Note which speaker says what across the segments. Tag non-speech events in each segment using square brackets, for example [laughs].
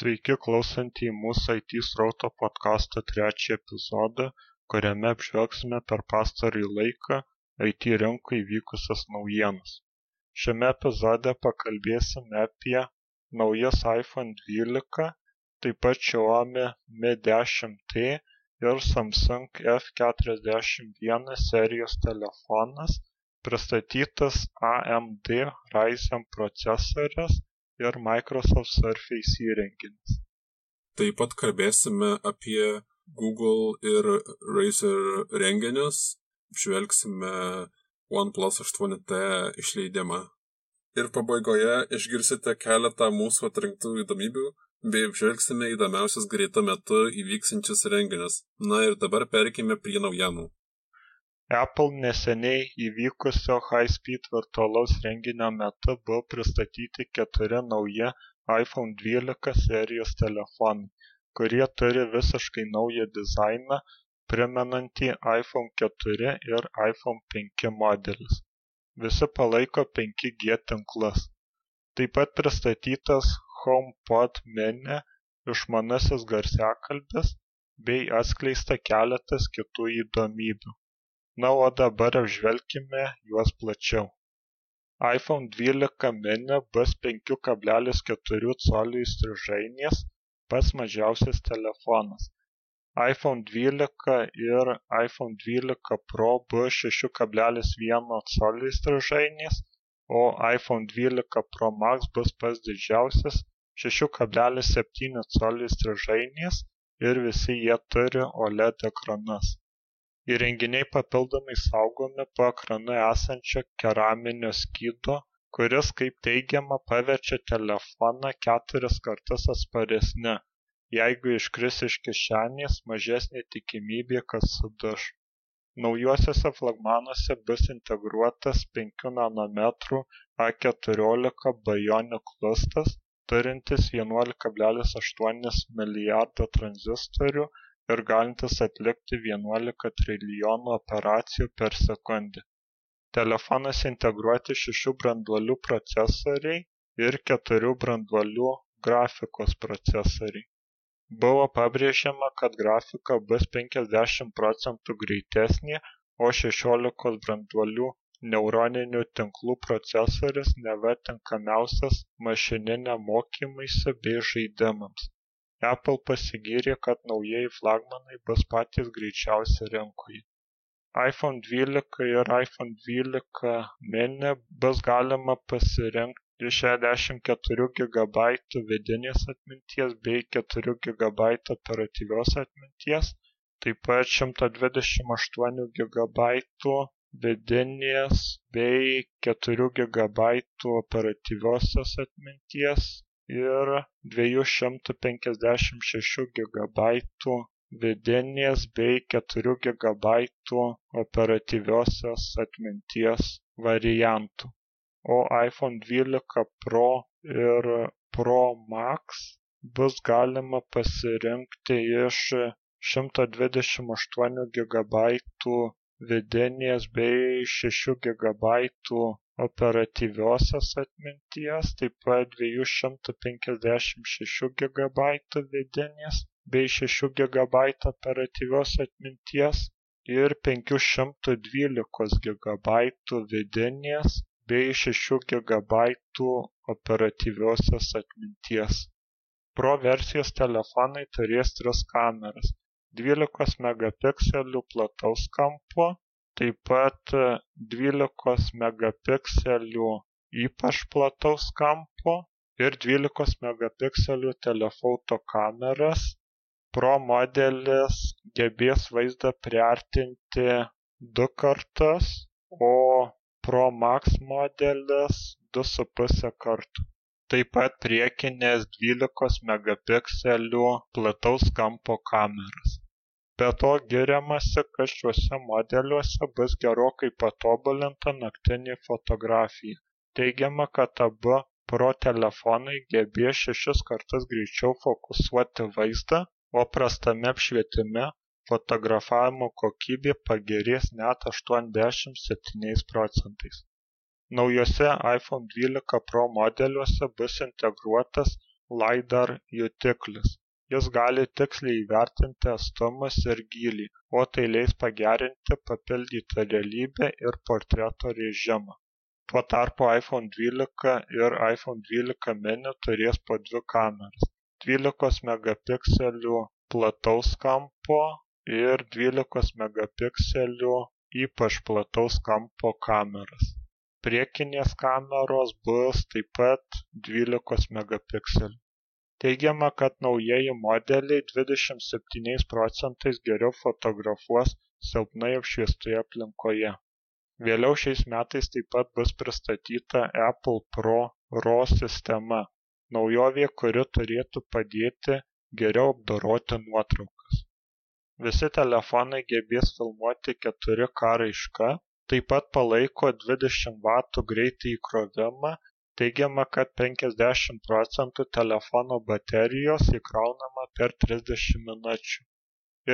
Speaker 1: Sveiki klausantieji mūsų IT srauto podkasto trečią epizodą, kuriame apžvelgsime per pastarąjį laiką IT rinkoje įvykusias naujienas. Šiame epizode pakalbėsime apie naujas iPhone 12, taip pat Xiaomi Mi 10T ir Samsung F41 serijos telefonas, pristatytas AMD Ryzen procesorius ir Microsoft Surface įrenginis.
Speaker 2: Taip pat kalbėsime apie Google ir Razer renginius, apžvelgsime OnePlus 8T išleidimą. Ir pabaigoje išgirsite keletą mūsų atrinktų įdomybių, bei apžvelgsime įdomiausius greitų metu įvyksinčius renginius. Na ir dabar perkime prie naujienų.
Speaker 1: Apple neseniai įvykusio High-Speed virtualaus renginio metu buvo pristatyti keturi nauji iPhone 12 serijos telefonai, kurie turi visiškai naują dizainą, primenantį iPhone 4 ir iPhone 5 modelius. Visi palaiko 5G tinklus. Taip pat pristatytas HomePod mini išmanasis garsiakalbis bei atskleista keletas kitų įdomybių na o dabar apžvelkime juos plačiau. iphone dvylika mini bus penkių kablelis keturių colių įstrižainės pats mažiausias telefonas. iphone dvylika ir iphone dvylika pro bus šešių kablelis vieno colio įstrižainės o iphone dvylika pro max bus pats didžiausias šešių kablelis septynių colių įstrižainės ir visi jie turi oled ekranus įrenginiai papildomai saugomi po ekranu esančio keraminio skydo kuris kaip teigiama paverčia telefoną keturis kartus atsparesniu. Jeigu iškris iš kišenės mažesnė tikimybė kad suduš. Naujuosiuose flagmanuose bus integruotas 5 nanometrų A14 Bionic lustas turintis 11,8 milijardo tranzistorių ir galintis atlikti vienuolika trilijonų operacijų per sekundę. Telefonuose integruoti šešių branduolių procesoriai ir keturių branduolių grafikos procesoriai. Buvo pabrėžiama, kad grafika bus 50 procentų greitesnė, o 16 branduolių neuroninių tinklų procesorius neva tinkamiausias mašininiam mokymuisi bei žaidimams apple pasigyrė kad naujieji flagmanai bus patys greičiausi rinkoje. iphone dvylika ir iphone dvylika mini bus galima pasirinkti šešiasdešimt keturių gigabaitų vidinės atminties bei keturių gigabaitų operatyvios atminties taip pat šimto dvidešimt aštuonių gigabaitų vidinės bei keturių gigabaitų operatyviosios atminties ir dviejų šimtų penkiasdešimt šešių gigabaitų vidinės bei keturių gigabaitų operatyviosios atminties variantų. O iphone dvylika pro ir pro max bus galima pasirinkti iš šimto dvidešimt aštuonių gigabaitų vidinės bei šešių gigabaitų operatyviosios atminties taip pat dviejų šimtų penkiasdešimt šešių gigabaitų vidinės bei šešių gigabaitų operatyvios atminties ir penkių šimtų dvylikos gigabaitų vidinės bei šešių gigabaitų operatyviosios atminties. Pro versijos telefonai turės tris kameras - 12 megapikselių plataus kampo taip pat dvylikos megapikselių ypač plataus kampo ir dvylikos megapikselių telefoto kameras. Pro modelis gebės vaizdą priartinti du kartus o pro max modelis du su puse karto taip pat priekinės dvylikos megapikselių plataus kampo kameros be to giriamasi kad šiuose modeliuose bus gerokai patobulinta naktinė fotografija teigiama kad abu pro telefonai gebės šešis kartus greičiau fokusuoti vaizdą o prastame apšvietime fotografavimo kokybė pagerės net 87 procentais. Naujuose iPhone 12 Pro modeliuose bus integruotas LiDAR jutiklis. Jis gali tiksliai įvertinti atstumus ir gylį, o tai leis pagerinti papildytą realybę ir portreto režimą. Tuo tarpu iPhone 12 ir iPhone 12 mini turės po dvi kameras - 12 megapikselių plataus kampo ir 12 megapikselių ypač plataus kampo kameras priekinės kameros bus taip pat 12 megapikselių. Teigiama, kad naujieji modeliai 27 procentais geriau fotografuos silpnai apšviestoje aplinkoje. Vėliau šiais metais taip pat bus pristatyta Apple Pro RAW sistema, naujovė, kuri turėtų padėti geriau apdoroti nuotraukas. Visi telefonai gebės filmuoti 4K raiška taip pat palaiko 20 W greitį įkrovimą teigiama kad 50 procentų telefono baterijos įkraunama per 30 minučių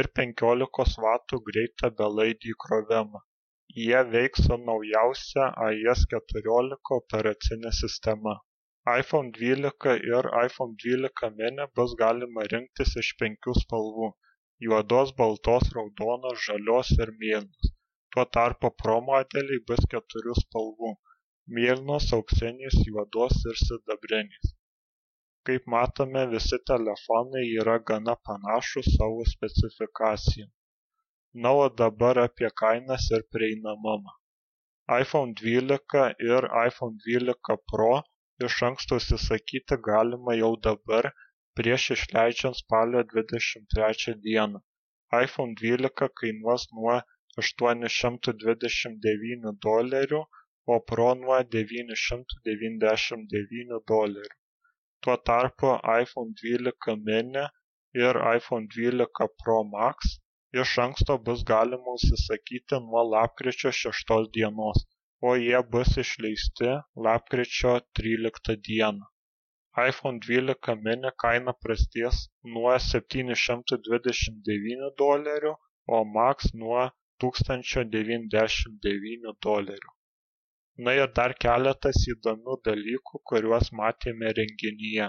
Speaker 1: ir 15 W greitą belaidį įkrovimą. Jie veiks su naujausia iOS 14 operacinė sistema. iPhone 12 ir iPhone 12 mini bus galima rinktis iš penkių spalvų – juodos, baltos, raudonos, žalios ir mėlynos tuo tarpu pro modeliai bus keturių spalvų – mėlynos, auksinės, juodos ir sidabrinės. Kaip matome, visi telefonai yra gana panašūs savo specifikacijom. Na, o dabar apie kainas ir prieinamumą. iPhone 12 ir iPhone 12 Pro iš anksto užsisakyti galima jau dabar prieš išleidžiant spalio 23 dieną. iPhone 12 kainuos nuo aštuoni šimtų dvidešimt devynių dolerių o pro nuo devynių šimtų devyniasdešimt devynių dolerių tuo tarpu iphone dvylika mini ir iphone dvylika pro max iš anksto bus galima užsisakyti nuo lapkričio šeštos dienos o jie bus išleisti lapkričio tryliktą dieną iphone dvylika mini kaina prasidės nuo septynių šimtų dvidešimt devynių dolerių o max nuo tūkstančio devyniasdešimt devynių dolerių. Na ir dar keletas įdomių dalykų, kuriuos matėme renginyje.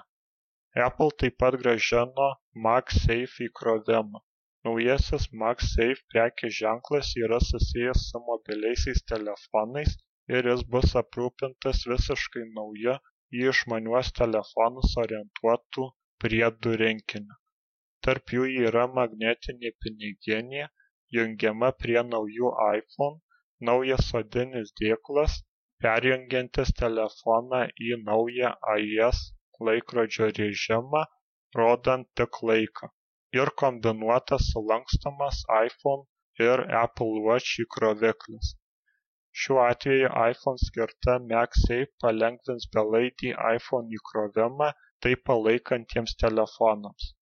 Speaker 1: Apple taip pat gražino MagSafe įkrovimą. Naujasis MagSafe prekės ženklas yra susijęs su mobiliaisiais telefonais ir jis bus aprūpintas visiškai nauja į išmaniuos telefonus orientuotų priedų rinkiniu. Tarp jų yra magnetinė piniginė, jungiama prie naujų iphone naujas odinis dėklas perjungiantis telefoną į naują iOS laikrodžio režimą rodant tik laiką. Ir kombinuotas sulankstomas iphone ir apple watch įkroviklis. Šiuo atveju iphone skirta magsafe palengvins belaidį iphone įkrovimą tai palaikantiems telefonams.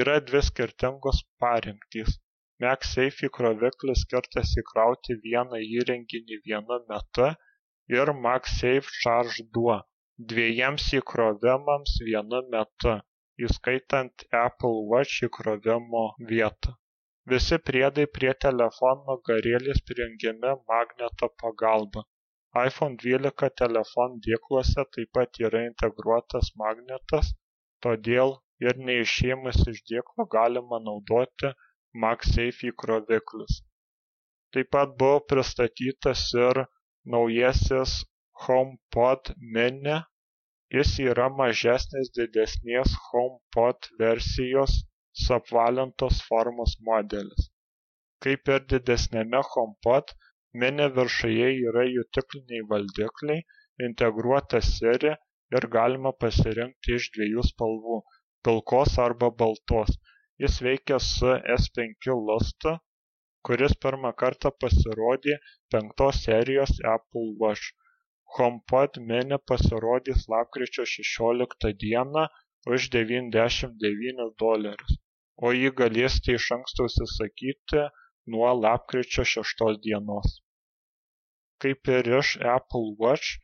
Speaker 1: Yra dvi skirtingos parinktys MagSafe įkroviklis skirtas įkrauti vieną įrenginį vienu metu ir MagSafe Charge 2 dvejiems įkrovimams vienu metu, įskaitant Apple Watch įkrovimo vietą. Visi priedai prie telefono nugarėlės prijungiami magneto pagalba. iPhone 12 telefonų dėkluose taip pat yra integruotas magnetas, todėl ir neišėmus iš dėklo galima naudoti MagSafe įkroviklis. Taip pat buvo pristatytas ir naujasis HomePod mini. Jis yra mažesnės didesnės HomePod versijos suapvalintos formos modelis. Kaip ir didesnėme HomePod, mini viršuje yra jutikliniai valdikliai, integruota Siri ir galima pasirinkti iš dviejų spalvų – pilkos arba baltos jis veikia su S5 lustu kuris pirmą kartą pasirodė penktos serijos Apple Watch. HomePod mini pasirodys lapkričio 16 dieną už 99 dolerius, o jį galėsite iš anksto užsisakyti nuo lapkričio 6 dienos. Kaip ir iš Apple Watch,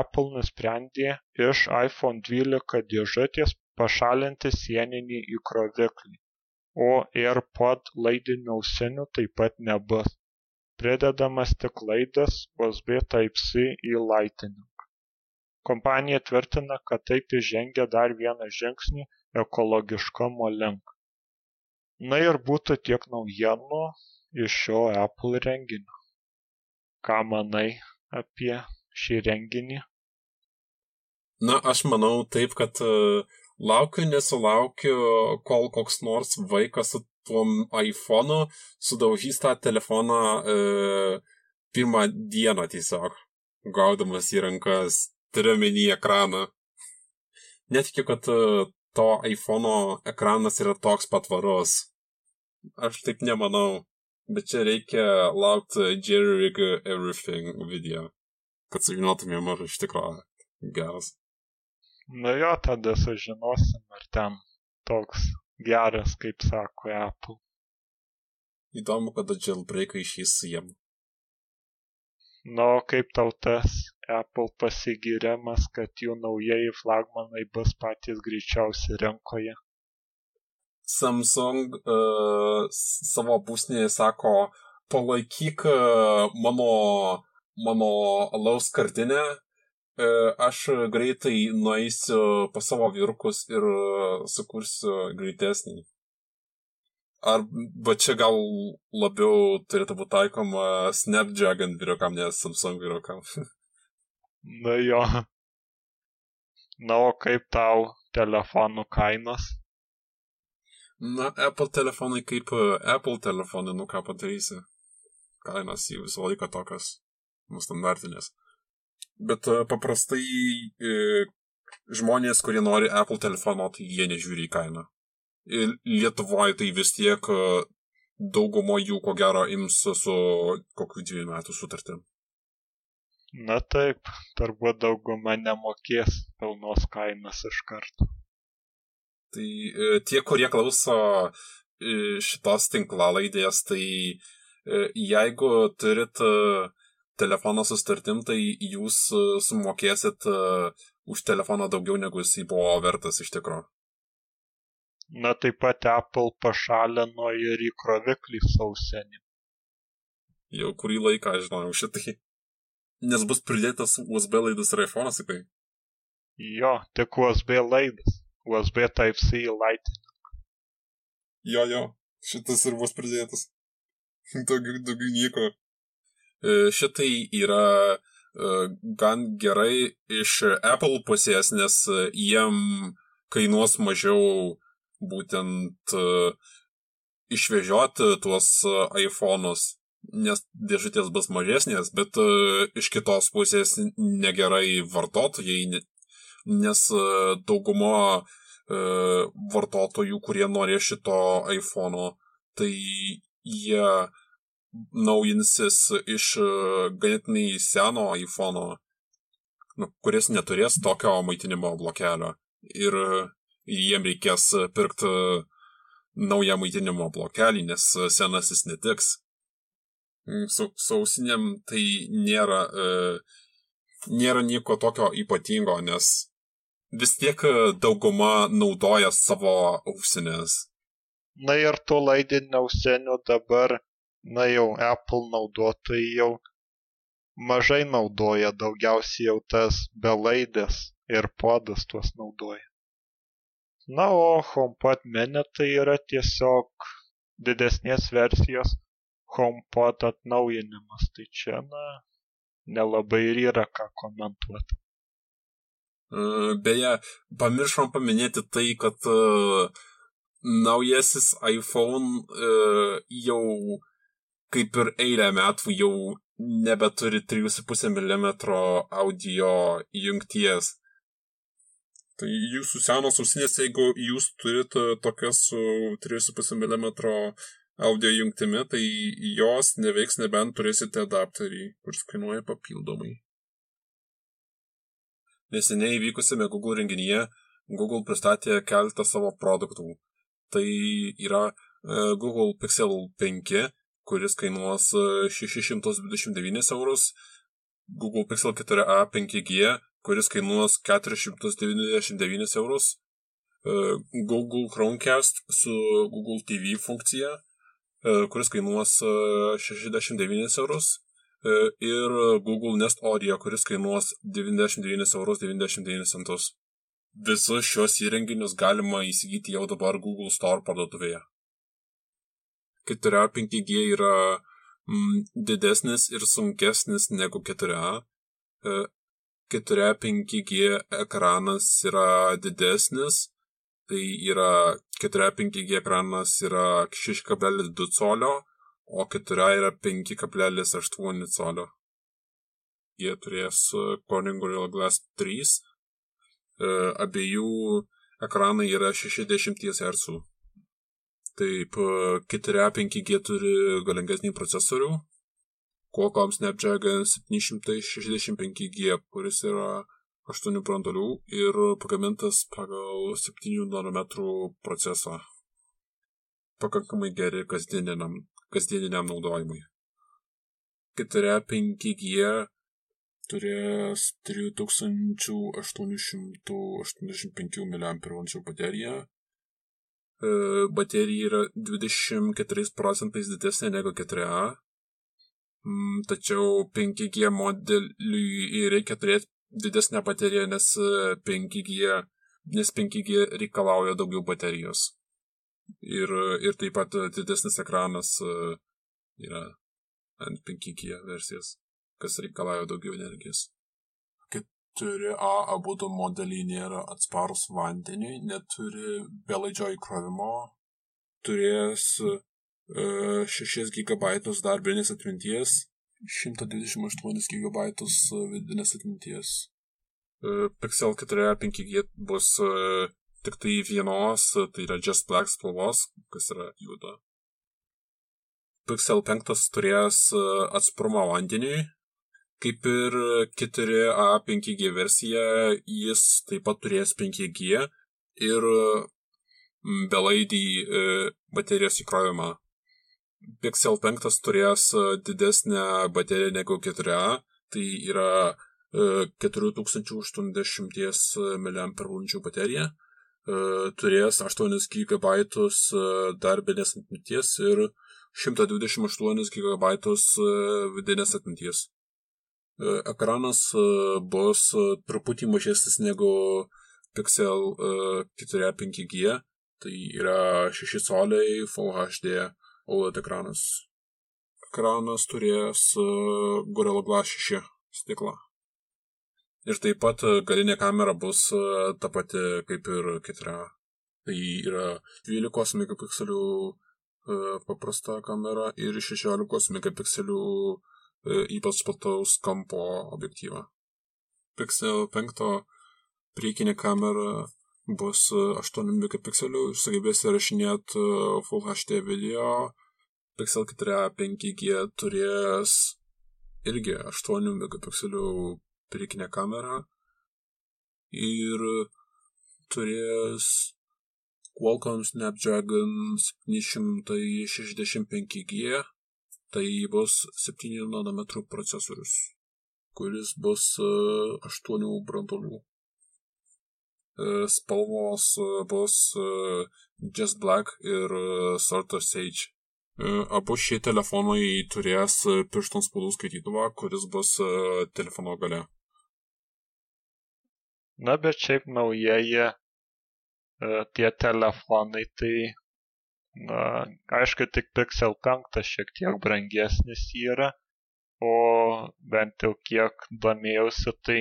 Speaker 1: Apple nusprendė iš iPhone 12 dėžutės pašalinti sieninį įkroviklį o AirPod laidinių ausinių taip pat nebus. Pridedamas tik laidas USB Type-C į Lightning. Kompanija tvirtina, kad taip įžengia dar vieną žingsnį ekologiškumo link. Na ir būtų tiek naujienų iš šio Apple renginio. Ką manai apie šį renginį?
Speaker 2: Na, aš manau taip, kad uh, laukiu, nesulaukiu, kol koks nors vaikas su tuom iPhone'u sudaužys tą telefoną uh, pirmą dieną tiesiog, gaudamas į rankas, turiu menį ekraną. Netikiu, kad uh, to iPhone'o ekranas yra toks patvarus. Aš taip nemanau. Bet čia reikia laukti Jerry Rig Everything video, kad sužinotumėm, ar iš tikrųjų geras.
Speaker 1: Nu jo, tada sužinosim, ar ten toks geras, kaip sako Apple.
Speaker 2: Įdomu, kada jailbreakai išės jiem.
Speaker 1: Nu, kaip tau tas Apple pasigirimas, kad jų naujieji flagmanai bus patys greičiausi rinkoje?
Speaker 2: Samsung uh, savo būsnėje sako, palaikyk uh, mano, mano alaus skardinę, uh, aš greitai nueisiu pas savo vyrukus ir uh, sukursiu greitesnį. Ar va čia gal labiau turėtų būti taikoma Snapdragon vyrukam, nes Samsung vyrukam? [laughs]
Speaker 1: Na jo. Na, o kaip tau telefonų kainos?
Speaker 2: Na, Apple telefonai kaip e, Apple telefonai, nu ką padarysi. Kainos jų visą laiką tokios, nu, standartinės. Bet uh, paprastai uh, žmonės, kurie nori Apple telefono, tai jie nežiūri į kainą. Ir Lietuvoje tai vis tiek uh, daugumo jų, ko gero, ims su kokiu dviejų metų sutartim.
Speaker 1: Na taip, turbūt dauguma nemokės pilnos kainos iš karto.
Speaker 2: Tai e, tie, kurie klauso e, šitos tinklalaidės, tai e, jeigu turit telefoną su startim, tai jūs sumokėsit už telefoną daugiau negu jisai buvo vertas iš tikrųjų.
Speaker 1: Na taip pat Apple pašalino ir įkroviklį sausenį.
Speaker 2: Jau kurį laiką žinojau šitai. [laughs] Nes bus pridėtas USB laidas ir iPhone'as į tai.
Speaker 1: Jo, tik USB laidas. USB Type-C Lightning.
Speaker 2: Jo, jo, šitas ir bus pridėtas. [laughs] daugiau, daugiau nieko. E, šitai yra e, gan gerai iš Apple pusės, nes jiem kainuos mažiau būtent e, išvežioti tuos iPhone'us, nes dėžutės bus mažesnės, bet iš kitos pusės negerai vartotojai, nes e, dauguma e, vartotojų, kurie norės šito iPhone'o, tai jie naujinsis iš e, ganėtinai seno iPhone'o, nu, kuris neturės tokio maitinimo blokelio. Ir jiem reikės pirkti naują maitinimo blokelį, nes senasis netiks. Mm, su, ausinėm tai nėra, e, nėra nieko tokio ypatingo, nes vis tiek e, dauguma naudoja savo ausinės.
Speaker 1: Na ir tų laidinių ausinių dabar, na jau Apple naudotojai jau mažai naudoja, daugiausiai jau tas belaidės ir podas tuos naudoja. Na, o HomePod mini tai yra tiesiog didesnės versijos HomePod atnaujinimas. Tai čia, na, nelabai ir yra ką komentuoti.
Speaker 2: Beje, pamiršom paminėti tai, kad uh, naujasis iPhone uh, jau kaip ir eilę metų jau nebeturi 3,5 mm audio jungties. Tai jūsų senos ausinės, jeigu jūs turite tokias su 3,5 mm audio jungtimi, tai jos neveiks nebent turėsite adapterį, kuris kainuoja papildomai. Neseniai vykusiame Google renginyje Google pristatė keletą savo produktų. Tai yra e, Google Pixel 5, kuris kainuos 629 e, eurus, Google Pixel 4a 5G, kuris kainuos 499 eurus, e, Google Chromecast su Google TV funkcija, kuris kainuos 69 eurus, ir Google Nest Audio, kuris kainuos 99 eurus 99 centus. Visus šios įrenginius galima įsigyti jau dabar Google Store parduotuvėje. 4A 5G yra mm, didesnis ir sunkesnis negu 4A. 4A 5G ekranas yra didesnis, tai yra 4A 5G ekranas yra 6,2 colio, o 4A yra 5,8 colio. Jie turės Corning Gorilla Glass 3. Abiejų ekranai yra 60 Hz. Taip, 4A 5G turi galingesnį procesorių, Qualcomm Snapdragon 765G, kuris yra 8 branduolių ir pagamintas pagal 7 nanometrų procesą. Pakankamai geri kasdieniniam kasdieniniam naudojimui. 4-5G turės 3885 mAh bateriją. Baterija yra 24 procentais didesnė negu 4A, mm, tačiau 5G modeliui reikia turėti didesnę bateriją, nes 5G, nes 5G reikalauja daugiau baterijos ir, ir taip pat didesnis ekranas e, yra ant 5G versijos, kas reikalauja daugiau energijos. 4A abu du modeliai nėra atsparus vandeniui, neturi belaidžio įkrovimo, turės 6 GB darbinės atminties, 128 GB vidinės atminties. E, Pixel 4 5G bus e, tik tai vienos, tai yra Just Black spalvos, kas yra juoda. Pixel 5 turės e, atsparumą vandeniui, kaip ir 4A 5G versija, jis taip pat turės 5G ir belaidį e, baterijos įkrovimą. Pixel 5 turės e, didesnę bateriją negu 4A, tai yra 4080 mAh baterija E, turės 8 GB e, darbinės atminties ir 128 GB e, vidinės atminties. Ekranas bus truputį mažesnis negu Pixel 4 5G, tai yra 6 coliai Full HD OLED ekranas. Ekranas turės Gorilla Glass 6 stiklą. Ir taip pat e, galinė kamera bus e, ta pati kaip ir kita. Tai yra 12 megapikselių e, paprasta kamera ir 16 megapikselių ypač plataus kampo objektyvą. Pixel 5 priekinė kamera bus 8 megapikselių ir sugebės įrašinėti Full HD video. Pixel 4 5G turės irgi 8 megapikselių priekinę kamerą ir turės Qualcomm Snapdragon 765G, tai bus 7 nanometrų procesorius, kuris bus 8 e, branduolių. E, spalvos e, bus Just Black ir Sorto Sage. Abu šie telefonai turės pirštų spaudų skaitytuvą, kuris bus telefono gale.
Speaker 1: Na, bet šiaip naujieji tie telefonai, tai, na, aišku, tik Pixel 5 šiek tiek brangesnis yra, o bent jau kiek domėjausi, tai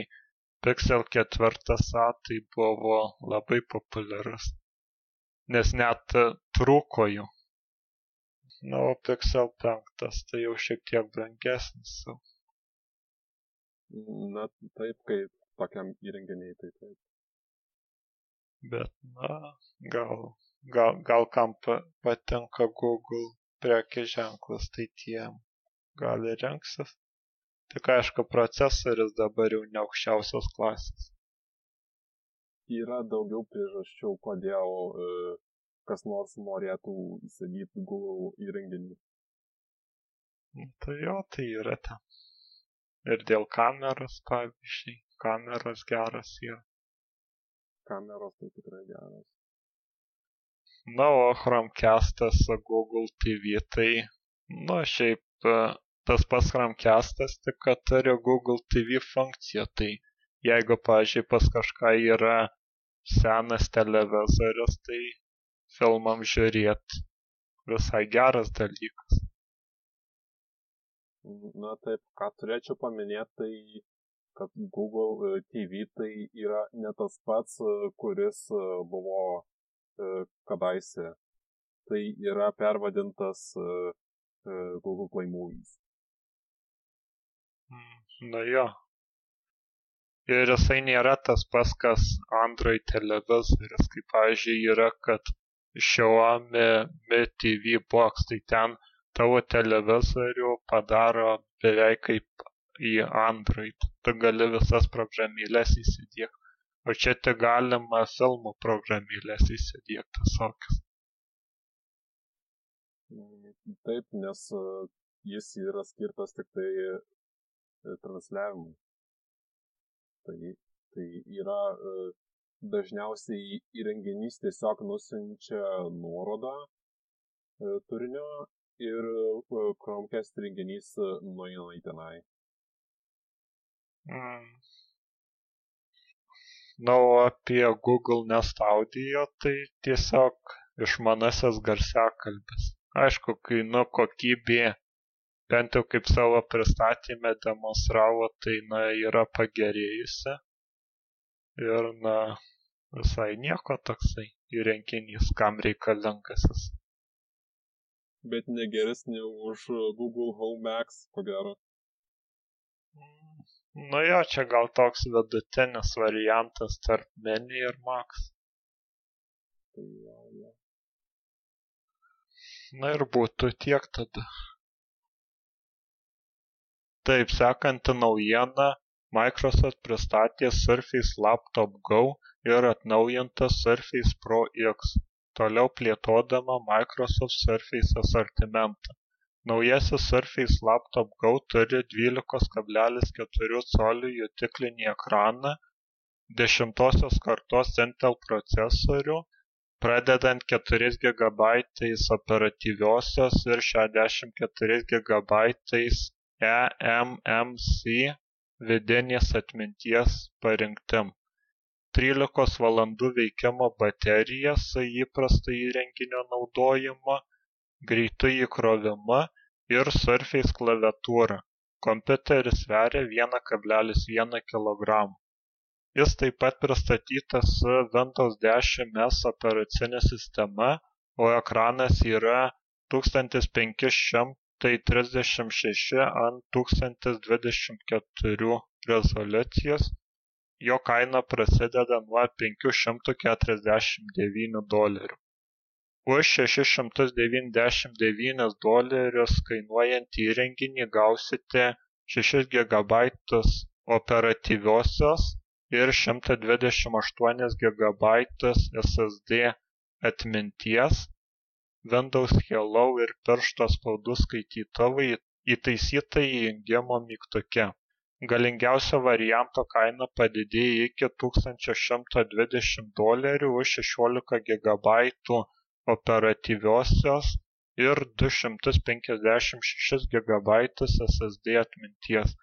Speaker 1: Pixel 4a tai buvo labai populiarus, nes net trūko jų. Na, o Pixel 5 tai jau šiek tiek brangesnis.
Speaker 2: Na, taip, kaip tokiam įrenginiai, tai taip.
Speaker 1: Bet, na, gal, gal, gal kam patinka Google prekės ženklas, tai tiem gal ir renksis. Tik aišku, procesorius dabar jau ne aukščiausios klasės.
Speaker 2: Yra daugiau priežasčių, kodėl e, kas nors norėtų įsigyti Google įrenginį.
Speaker 1: Tai jo, tai yra ten. Ir dėl kameros, pavyzdžiui kameros geros yra.
Speaker 2: Kameros tai tikrai geros.
Speaker 1: Na, o Chromecastas Google TV tai, nu, šiaip tas pats Chromecastas, tik kad turi Google TV funkciją, tai jeigu, pavyzdžiui, pas kažką yra senas televizorius, tai filmam žiūrėti visai geras dalykas.
Speaker 2: Na taip, ką turėčiau paminėti, tai kad Google e, TV tai yra ne tas pats, e, kuris e, buvo kadaise. Tai yra pervadintas Google Play Movies.
Speaker 1: Mm, na jo. Ir jisai nėra tas pats, kas Android televizorius, kaip pavyzdžiui yra, kad Xiaomi Mi TV Box, tai ten tavo televizorių padaro beveik kaip į Android. Tu gali visas programėlės įsidėkti. O čia tik galima filmų programėlės įsidėkti visokias.
Speaker 2: Taip, nes e, jis yra skirtas tik tai e, transliavimui. Tai, tai yra e, dažniausiai įrenginys tiesiog nusinčia nuorodą turinio ir Chromecast įrenginys nueina į tenai.
Speaker 1: Mm. Na, o apie Google Nest Audio tai tiesiog išmanasis garsiakalbis. Aišku, kai nu kokybė bent jau kaip savo pristatymę demonstravo, tai na yra pagerėjusi. Ir na visai nieko toksai įrenginys, kam reikalingasis.
Speaker 2: Bet negeresnė už Google Home Max, ko gero.
Speaker 1: Nu jo, čia gal toks vidutinis variantas tarp mini ir max. Na ir būtų tiek tada. Taip, sekanti naujiena, Microsoft pristatė Surface Laptop Go ir atnaujintą Surface Pro X, toliau plėtodama Microsoft Surface asortimentą. Naujasis Surface Laptop Go turi 12,4 colių jutiklinį ekraną, dešimtosios kartos Intel procesorių, pradedant 4 GB operatyviosios ir 64 GB eMMC vidinės atminties parinktim. 13 valandų veikimo baterija su įprastu įrenginio naudojimu greitu įkrovimu ir Surface klaviatūra. Kompiuteris sveria 1,1 kg. Jis taip pat pristatytas su Windows 10 S operacine sistema, o ekranas yra 1536 ant 1024 rezoliucijos. Jo kaina prasideda nuo 549 dolerių už šešis šimtus devyniasdešimt devynis dolerius kainuojantį įrenginį gausite šešis gigabaitus operatyviosios ir šimtą dvidešimt aštuonis gigabaitus SSD atminties Windows Hello ir piršto spaudų skaitytuvai įtaisyta įjungimo mygtuke. Galingiausio varianto kaina padidėjo iki 1120 dolerių už 16 GB operatyviosios ir du šimtus penkiasdešimt šešis gigabaitus ssd atminties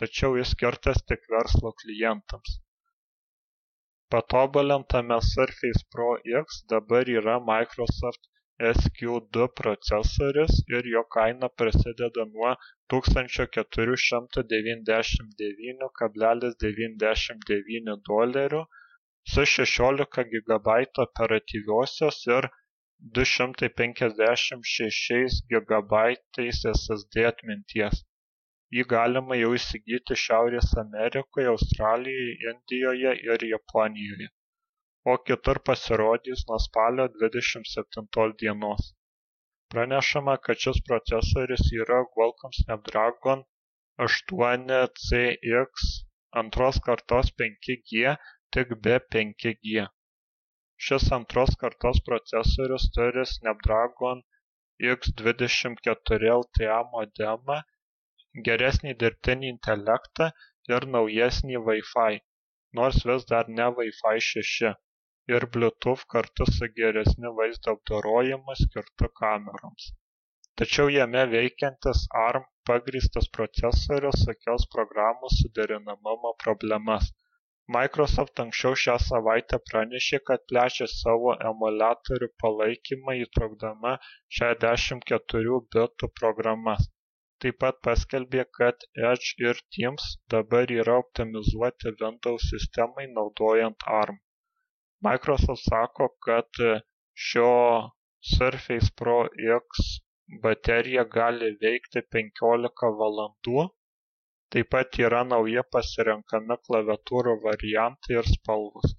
Speaker 1: tačiau jis skirtas tik verslo klientams. Patobulintame surface pro x dabar yra microsoft sq2 procesorius ir jo kaina prasideda nuo 1499,99 dolerių su 16 GB operatyviosios ir du šimtai penkiasdešimt šešiais gigabaitais ssd atminties. Jį galima jau įsigyti šiaurės amerikoje australijoje indijoje ir japonijoje. O kitur pasirodys nuo spalio dvidešimt septintos dienos. Pranešama kad šis procesorius yra qualcomm snapdragon aštuoni cx antros kartos 5G tik be 5G Šis antros kartos procesorius turi Snapdragon X24 LTE modemą, geresnį dirbtinį intelektą ir naujesnį Wi-Fi, nors vis dar ne Wi-Fi 6, ir Bluetooth kartu su geresniu vaizdo apdorojimu skirtu kameroms. tačiau jame veikiantis ARM pagrįstas procesorius sukels programų suderinamumo problemas. Microsoft anksčiau šią savaitę pranešė, kad plečia savo emuliatorių palaikymą įtraukdama 64 bitų programas. Taip pat paskelbė, kad Edge ir Teams dabar yra optimizuoti Windows sistemai naudojant ARM. Microsoft sako, kad šio Surface Pro X baterija gali veikti penkiolika valandų taip pat yra nauji pasirenkami klaviatūrų variantai ir spalvos.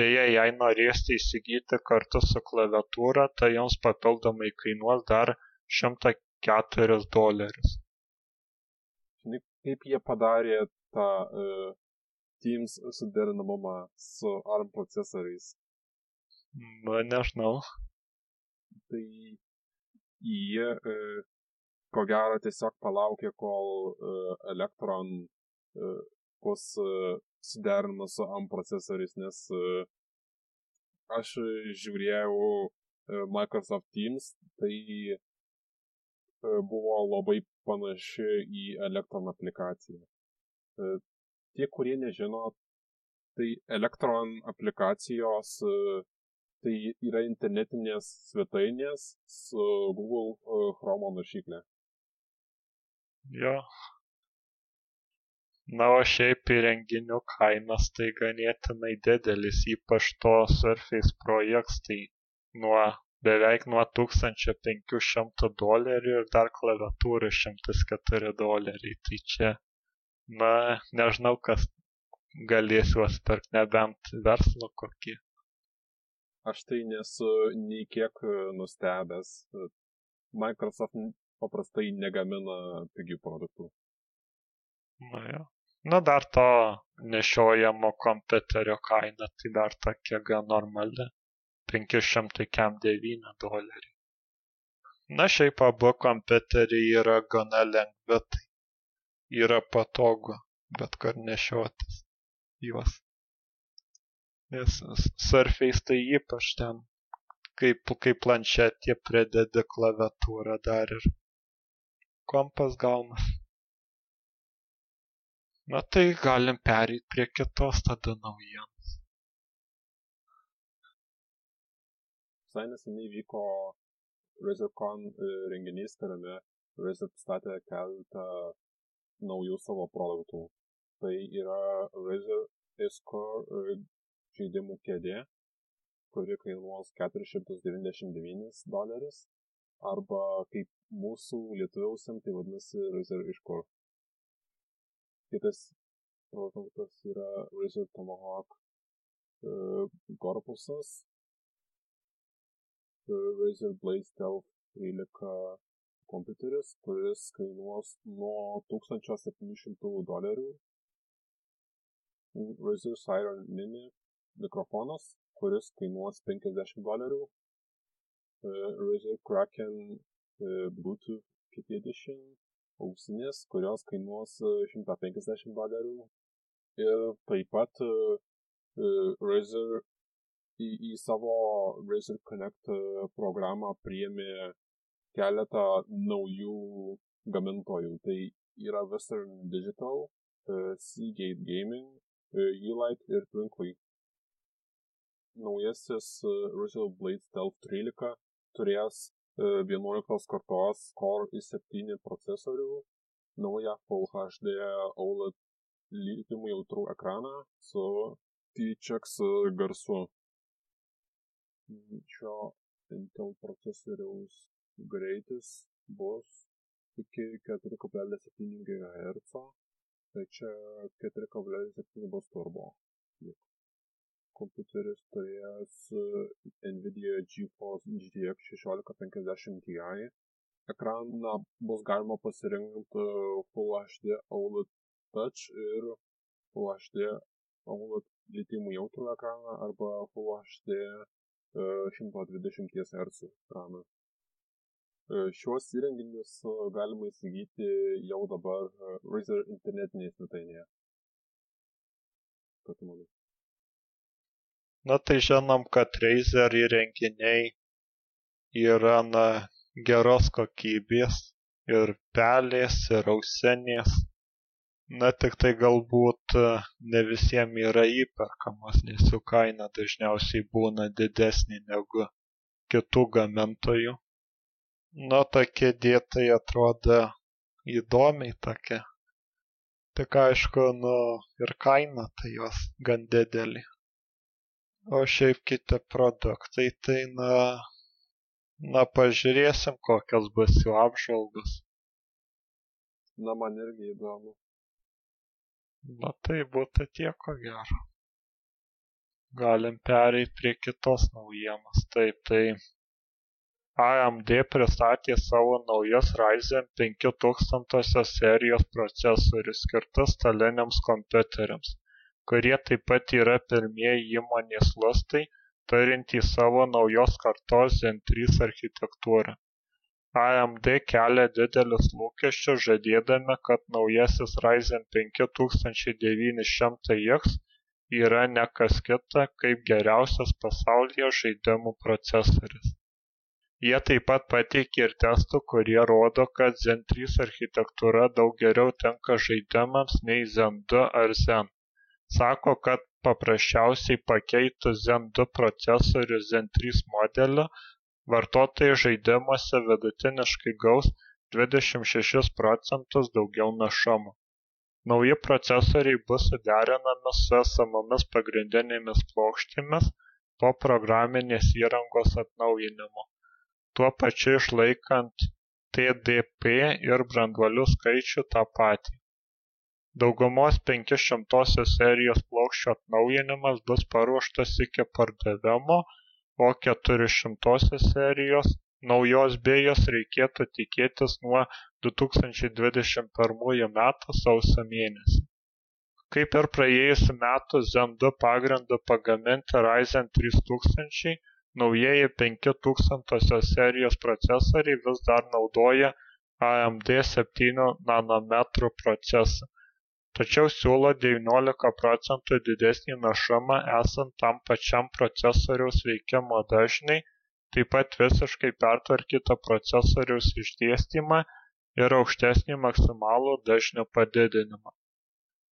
Speaker 1: Beje jei norėsite įsigyti kartu su klaviatūra tai jums papildomai kainuos dar šimtą keturis dolerius.
Speaker 2: Žinai kaip jie padarė tą uh, Teams suderinamumą su ARM procesoriais?
Speaker 1: Na nežinau.
Speaker 2: Tai jie e, ko gero tiesiog palaukė, kol e, Electron e, bus suderinamas su ARM procesoriais, nes aš žiūrėjau Microsoft Teams, tai buvo labai panaši į Electron aplikaciją. Tie, kurie nežino, tai Electron aplikacijos tai yra internetinės svetainės su Google Chrome naršyklė.
Speaker 1: Jo. Na, o šiaip įrenginių kainas tai ganėtinai didelis, ypač to Surface Projects, tai nuo beveik nuo 1500 dolerių ir dar klaviatūrų 104 doleriai. Tai čia, na, nežinau, kas galės juos pirkti, nebent verslo kokį
Speaker 2: aš tai nesu nei kiek nustebęs. Microsoft paprastai negamina pigių produktų.
Speaker 1: Na jo. Na dar to nešiojamo kompiuterio kaina tai dar tokia gan normali. 509 doleriai. Na šiaip abu kompiuteriai yra gana lengvi, tai yra patogu bet kur nešiotis juos nes Surface tai ypač ten kaip, kaip planšetė pridedi klaviatūrą dar ir kompas gaunas. Na tai galim pereiti prie kitos tada naujienos.
Speaker 2: Visai neseniai vyko RazerCon e, renginys, kuriame Razer pristatė keletą naujų savo produktų. Tai yra Razer Escore žaidimų kėdė, kuri kainuos 499 dolerius, arba kaip mūsų lietuviausiam tai vadinasi Razer Ishcore. Kitas produktas yra Razer Tomahawk uh, korpusas, Razer Blade Stealth 13 kompiuteris, kuris kainuos nuo 1700 dolerių. Razer Siren Mini mikrofonas, kuris kainuos 50 dolerių. Razer Kraken Bluetooth Kit Edition ausinės, kurios kainuos 150 dolerių. Ir taip pat Razer į, į savo Razer Connect programą priėmė keletą naujų gamintojų. Tai yra Western Digital, Seagate Gaming, Ulight ir Twinkly naujasis Razer Blade Stealth 13 turės 11 kartos Core i7 procesorių, naują Full HD OLED lytimų jautrų ekraną su THX garsu. Šio Intel procesoriaus greitis bus iki 4,7 GHz, tai čia 4,7 bus turbo kompiuteris turės NVIDIA GeForce GTX 1650 Ti. Ekraną bus galima pasirinkti Full HD OLED Touch ir Full HD OLED litimų jautrų ekraną arba Full HD 120 Hz ekraną. Šiuos įrenginius galima įsigyti jau dabar Razer internetinėje svetainėje. Ką tu manai?
Speaker 1: Na tai žinom kad razer įrenginiai yra na geros kokybės ir pelės ir ausinės. Na tiktai galbūt ne visiem yra įperkamos nes jų kaina dažniausiai būna didesnė negu kitų gamintojų. Na ta kėdė tai atrodo įdomiai tokia tik aišku nu ir kaina tai jos gan didelė o šiaip kiti produktai tai na na pažiūrėsim kokios bus jų apžvalgos.
Speaker 2: Na, man irgi įdomu.
Speaker 1: na tai būtų tiek ko gero. Galim pereit prie kitos naujienos. Taip tai AMD pristatė savo naujas Ryzen 5000 serijos procesorius skirtus staliniams kompiuteriams kurie taip pat yra pirmieji įmonės lustai turintys savo naujos kartos Zen 3 architektūrą. AMD kelia didelius lūkesčius žadėdami, kad naujasis Ryzen 5900X yra ne kas kita kaip geriausias pasaulyje žaidimų procesorius. Jie taip pat pateikė ir testų, kurie rodo, kad Zen 3 architektūra daug geriau tinka žaidimams nei Zen 2 ar Zen sako kad paprasčiausiai pakeitus zen du procesorių zen trys modelį. Vartotojai žaidimuose vidutiniškai gaus dvidešimt šešis procentus daugiau našumo nauji procesoriai bus suderinami su esamomis pagrindinėmis plokštėmis po programinės įrangos atnaujinimo. Tuo pačiu išlaikant TDP ir branduolių skaičių tą patį daugumos penki šimtosios serijos plokščių atnaujinimas bus paruoštas iki pardavimo o keturi šimtosios serijos naujos bėjos reikėtų tikėtis nuo 2021 metų sausio mėnesį. Kaip ir praėjusiu metu Zen 2 pagrindu pagaminti Ryzen 3000, naujieji 5000 serijos procesoriai vis dar naudoja AMD 7 nanometrų procesą tačiau siūlo devyniolika procentų didesnį našumą esant tam pačiam procesoriaus veikimo dažniui taip pat visiškai pertvarkytą procesoriaus išdėstymą ir aukštesnį maksimalų dažnių padidinimą.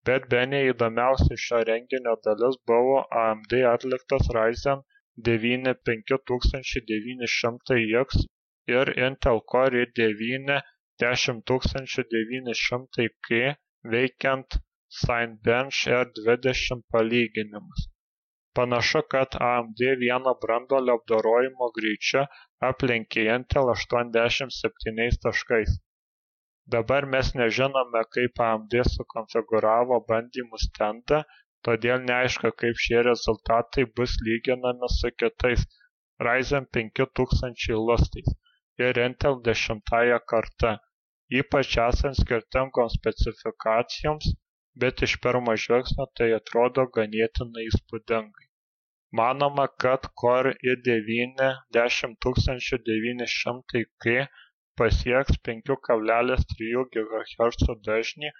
Speaker 1: Bet bene įdomiausia šio renginio dalis buvo AMD atliktas Ryzen 9 5900X ir Intel Core i9 10900K veikiant Cinebench R20 palyginimus. Panašu, kad AMD vieno branduolio apdorojimo greičiu aplenkė Intel 87 taškais. Dabar mes nežinome, kaip AMD sukonfiguravo bandymų stendą, todėl neaišku, kaip šie rezultatai bus lyginami su kitais Ryzen 5000 lustais ir Intel 10 karta ypač esant skirtingoms specifikacijoms bet iš pirmo žvilgsnio tai atrodo ganėtinai įspūdingai. Manoma kad core i9 10900k pasieks 5,3 GHz dažnį,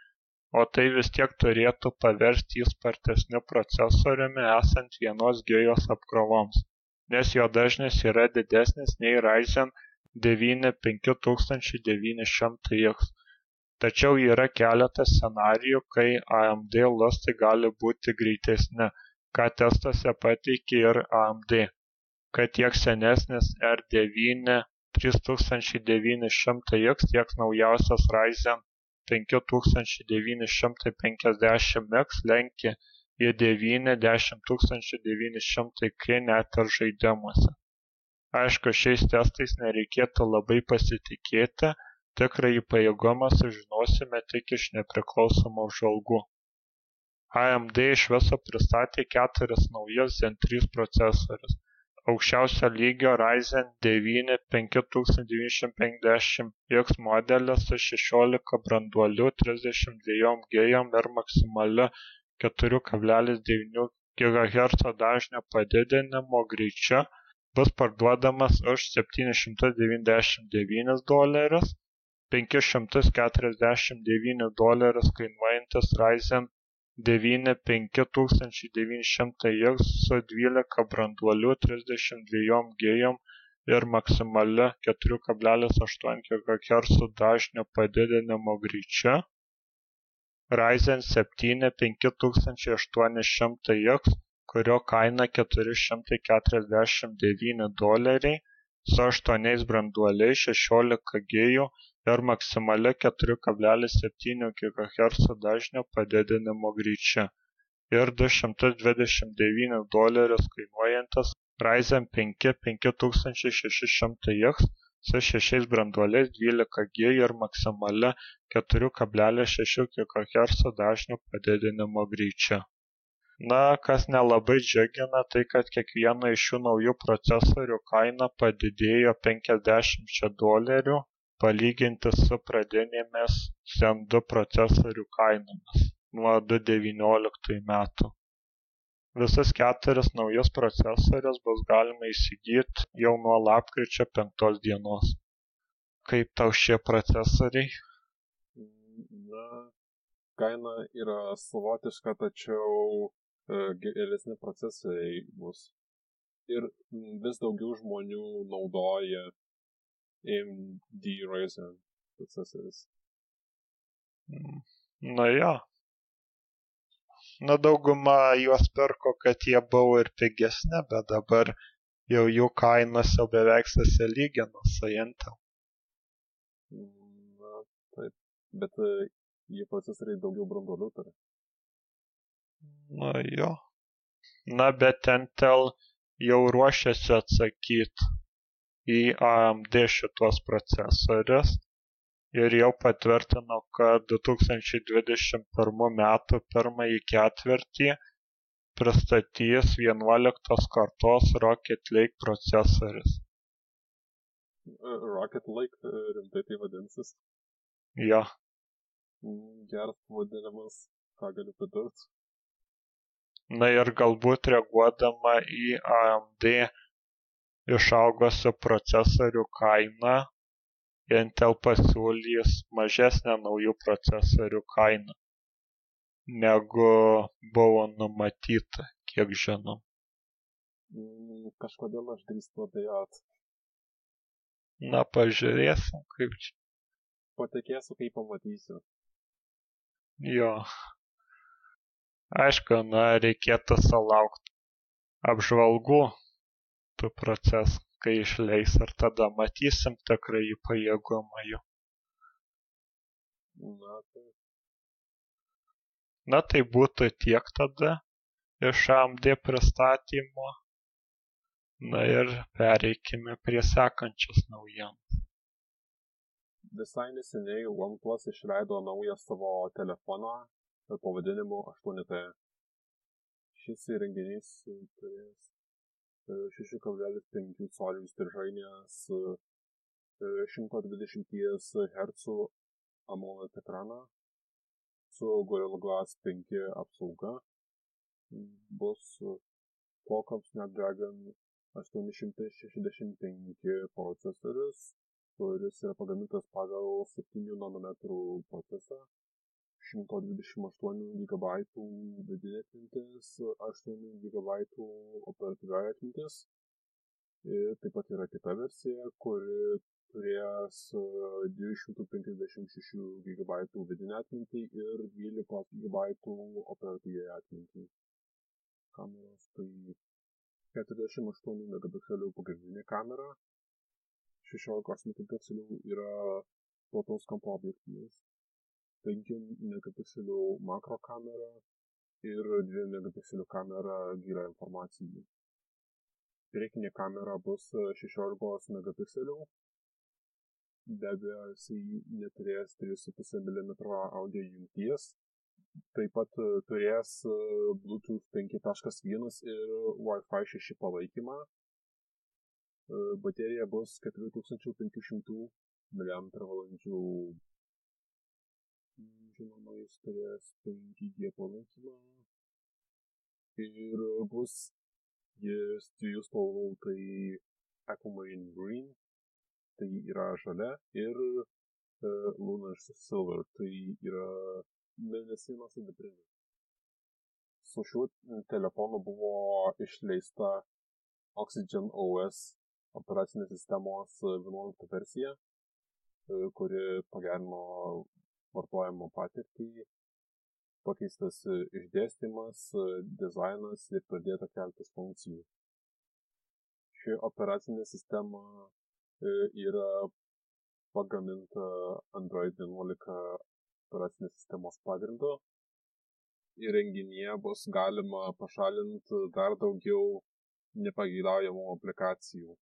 Speaker 1: o tai vis tiek turėtų paversti jį spartesniu procesoriumi esant vienos gijos apkrovoms, nes jo dažnis yra didesnis nei Ryzen devyni penki tūkstančiai devyni šimtai x tačiau yra keletas scenarijų kai amd lustai gali būti greitesni ką testuose pateikė ir amd kad tiek senesnis r9 3900x tiek naujausias ryzen 5950x lenkia i9 10900k net ir žaidimuose aišku šiais testais nereikėtų labai pasitikėti. Tikrąjį pajėgumą sužinosime tik iš nepriklausomų apžvalgų amd iš viso pristatė keturis naujus zen 3 procesorius. Aukščiausio lygio ryzen 9 5950x modelis su 16 branduoliu 32 gijom ir maksimaliu 4,9 GHz dažnio padidinimo greičiu bus parduodamas už septynis šimtus devyniasdešimt devynis dolerius penkis šimtus keturiasdešimt devynis dolerius kainuojantis Ryzen 9 5900X su 12 branduolių 32 gijom ir maksimaliu 4,8 GHz dažnio padidinimo greičiu Ryzen 7 5800X, kurio kaina 449 doleriai su 8 branduoliais 16 GB ir maksimaliu 4,7 GHz dažnio padidinimo greičiu. Ir 229 dolerius kainuojantis Ryzen 5 5600X su 6 branduoliais 12 G ir maksimalia 4,6 GHz dažnio padidinimo greičiu na kas nelabai džiugina tai kad kiekvieno iš šių naujų procesorių kaina padidėjo penkiasdešimčia dolerių palyginti su pradinėmis zen du procesorių kainomis nuo du devynioliktų metų. Visus keturis naujus procesorius bus galima įsigyti jau nuo lapkričio penktos dienos. Kaip tau šie procesoriai?
Speaker 2: Na kaina yra savotiška tačiau E, geresni procesai bus. Ir vis daugiau žmonių naudoja AMD Ryzen procesorius.
Speaker 1: Mm, na jo. Na dauguma juos pirko, kad jie buvo ir pigesni, bet dabar jau jų kainos jau beveik susilygino su Intel.
Speaker 2: Na, taip. Bet jie procesoriai daugiau branduolių turi.
Speaker 1: Na jo. Na, bet Intel jau ruošiasi atsakyti į AMD šituos procesorius ir jau patvirtino, kad 2021 metų pirmąjį ketvirtį pristatys 11 kartos Rocket Lake procesorius.
Speaker 2: Rocket Lake rimtai tai vadinsis?
Speaker 1: Jo.
Speaker 2: Geras pavadinimas, ką galiu pridurti
Speaker 1: na ir galbūt reaguodama į AMD išaugusių procesorių kainą Intel pasiūlys mažesnę naujų procesorių kainą negu buvo numatyta, kiek žinom.
Speaker 2: Mm, kažkodėl aš drįstu abejot.
Speaker 1: Na, pažiūrėsim, kaip čia.
Speaker 2: Patikėsiu, kai pamatysiu.
Speaker 1: Jo aišku na reikėtų sulaukt apžvalgų tų procesų kai išleis ir tada matysim tikrąjį pajėgumą jų.
Speaker 2: Na tai
Speaker 1: na tai būtų tiek tada iš AMD pristatymo. Na ir pereikime prie sekančios naujienos.
Speaker 2: Visai neseniai OnePlus išleido naują savo telefoną pavadinimu 8T. Šis įrenginys turės 6,5 colių stiržainę su 120 Hz AMOLED ekraną su Gorilla Glass 5 apsauga. Bus Qualcomm Snapdragon 865 procesorius, kuris yra pagamintas pagal 7 nanometrų procesą 128 GB vidinė atmintis, 8 GB operatyvioji atmintis. Ir taip pat yra kita versija, kuri turės 256 GB vidinę atmintį ir 12 GB operatyvioje atmintį. Kameros tai 48 megapikselių pagrindinė kamera, 16 megapikselių yra plataus kampo objektyvas 5 megapikselių makro kamera ir 2 megapikselių kamera gilio informacijai. Priekinė kamera bus 16 megapikselių. Be abejo, jisai neturės 3,5 mm audio jungties. Taip pat turės Bluetooth 5.1 ir Wi-Fi 6 palaikymą. Baterija bus 4500 mAh žinoma jis turės 5G palaikymą ir bus jis dviejų spalvų, tai Aquamarine Green, tai yra žalia ir uh, Lunar Silver, tai yra mėnesinos sidabrinis. Su šiuo telefonu buvo išleista Oxygen OS operacinės sistemos 11 versija, kuri pagerino vartojimo patirtį, pakeistas išdėstymas, dizainas ir pradėta keltis funkcijų. Ši operacinė sistema yra pagaminta Android 11 operacinės sistemos pagrindu. Įrenginyje bus galima pašalinti dar daugiau nepageidaujamų aplikacijų.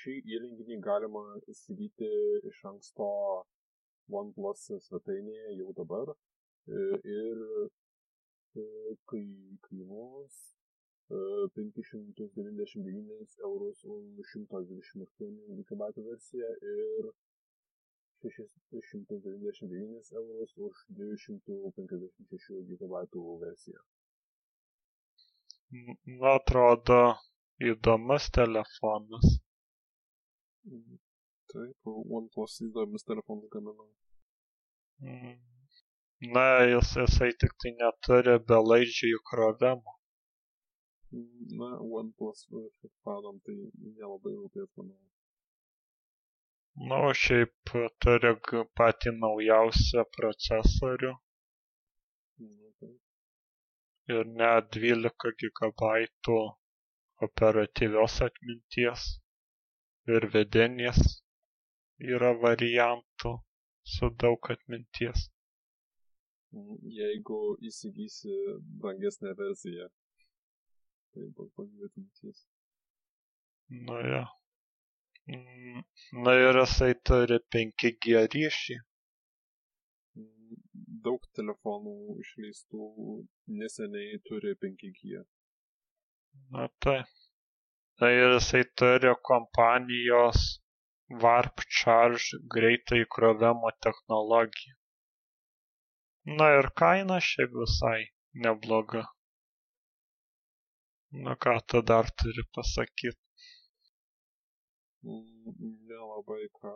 Speaker 2: Šį įrenginį galima įsigyti iš anksto OnePlus svetainėje jau dabar ir kai kainuos 599 eurus už 128 GB versiją ir 699 eurus už 256 GB versiją.
Speaker 1: Na, atrodo įdomus telefonas.
Speaker 2: Taip, OnePlus įdomus telefonus gamina.
Speaker 1: Mm. Na, jis, jisai tik tai neturi belaidžių įkrovimų.
Speaker 2: Na, OnePlus fanam tai nelabai rūpės, manau.
Speaker 1: Na, o šiaip turi patį naujausią procesorių.
Speaker 2: Na, taip.
Speaker 1: Ir net 12 GB operatyvios atminties ir vidinės yra variantų su daug atminties.
Speaker 2: Jeigu įsigysi brangesnę versiją, tai bus daugiau atminties.
Speaker 1: Na ja. Na ir jisai turi 5G ryšį.
Speaker 2: Daug telefonų išleistų neseniai turi 5G.
Speaker 1: Na tai. Na ir jisai turi kompanijos Warp Charge greito įkrovimo technologiją. Na ir kaina šiaip visai nebloga. Na ką tu dar turi pasakyti?
Speaker 2: Nelabai ką.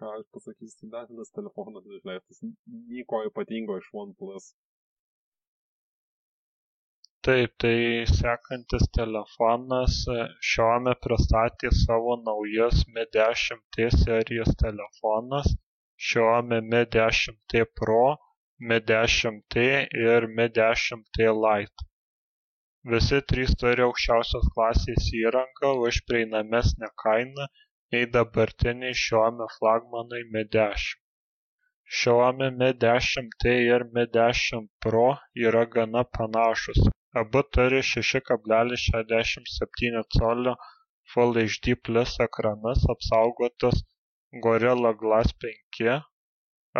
Speaker 2: Ką aš pasakysiu, dažnas telefonas išleistas. Nieko ypatingo iš OnePlus.
Speaker 1: Taip, tai sekantis telefonas Xiaomi pristatė savo naujus Mi 10T serijos telefonas Xiaomi Mi 10T Pro, Mi 10T ir Mi 10T Lite. Visi trys turi aukščiausios klasės įrangą už prieinamesnę kainą nei dabartiniai Xiaomi flagmanai Mi 10. Xiaomi Mi 10T ir Mi 10 Pro yra gana panašūs, abu turi 6,67 colio full hd plus ekranus apsaugotus gorilla glass 5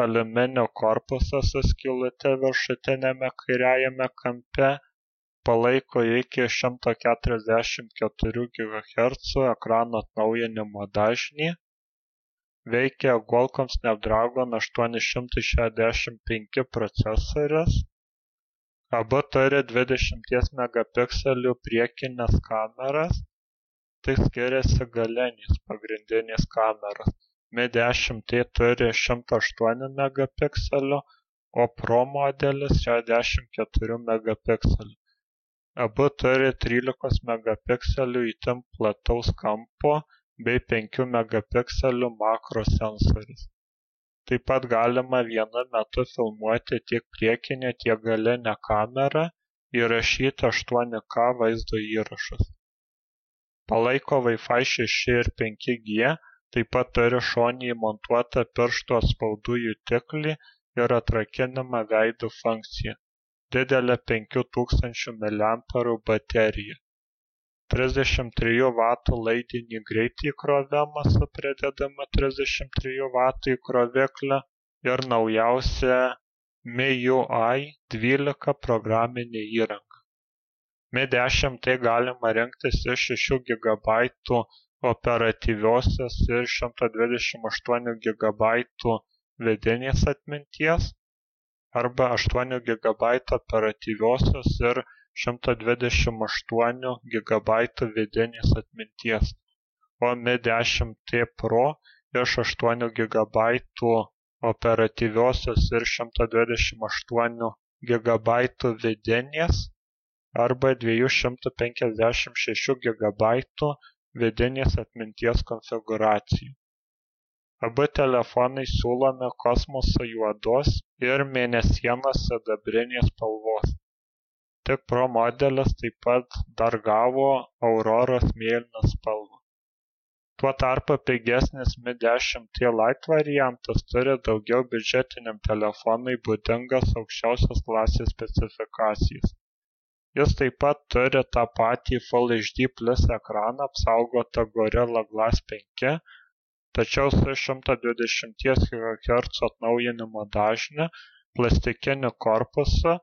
Speaker 1: aliuminio korpusą su skylute viršutiniame kairiajame kampe palaiko iki 144 GHz ekrano atnaujinimo dažnį. Veikia Qualcomm Snapdragon 865 procesorius Abu turi dvidešimties megapikselių priekines kameras, tik skiriasi galinės pagrindinės kameros. Mi 10T turi 108 megapikselių, o Pro modelis 64 megapikselių. Abu turi 13 megapikselių itin plataus kampo bei 5 megapikselių makro sensorius taip pat galima vienu metu filmuoti tiek priekinę tiek galinę kamerą įrašyti 8K vaizdo įrašus. Palaiko Wi-Fi 6 ir 5G, taip pat turi šoninį montuotą piršto atspaudų jutiklį ir atrakinimą veidų funkciją. Didelė 5000 mAh baterija. 33 W laidinį greitį įkrovimą su pridedama 33 W įkrovikliu ir naujausia MIUI 12 programinė įranga. Mi 10 tai galima rinktis iš 6 GB operatyviosios ir 128 GB vidinės atminties arba 8 GB operatyviosios ir 128 GB vidinės atminties, o Mi 10T Pro iš 8 GB operatyviosios ir 128 GB vidinės arba 256 GB vidinės atminties konfigūracijų. Abu telefonai siūlomi kosmoso juodos ir mėnesienos sidabrinės spalvos. Tik Pro modelis taip pat dar gavo Auroros mėlyną spalvą. Tuo tarpu pigesnis Mi 10T Lite variantas turi daugiau biudžetiniam telefonui būdingas aukščiausios klasės specifikacijas. Jis taip pat turi tą patį Full HD Plus ekraną apsaugotą Gorilla Glass 5, tačiau su 120 GHz atnaujinimo dažniu, plastikiniu korpusu,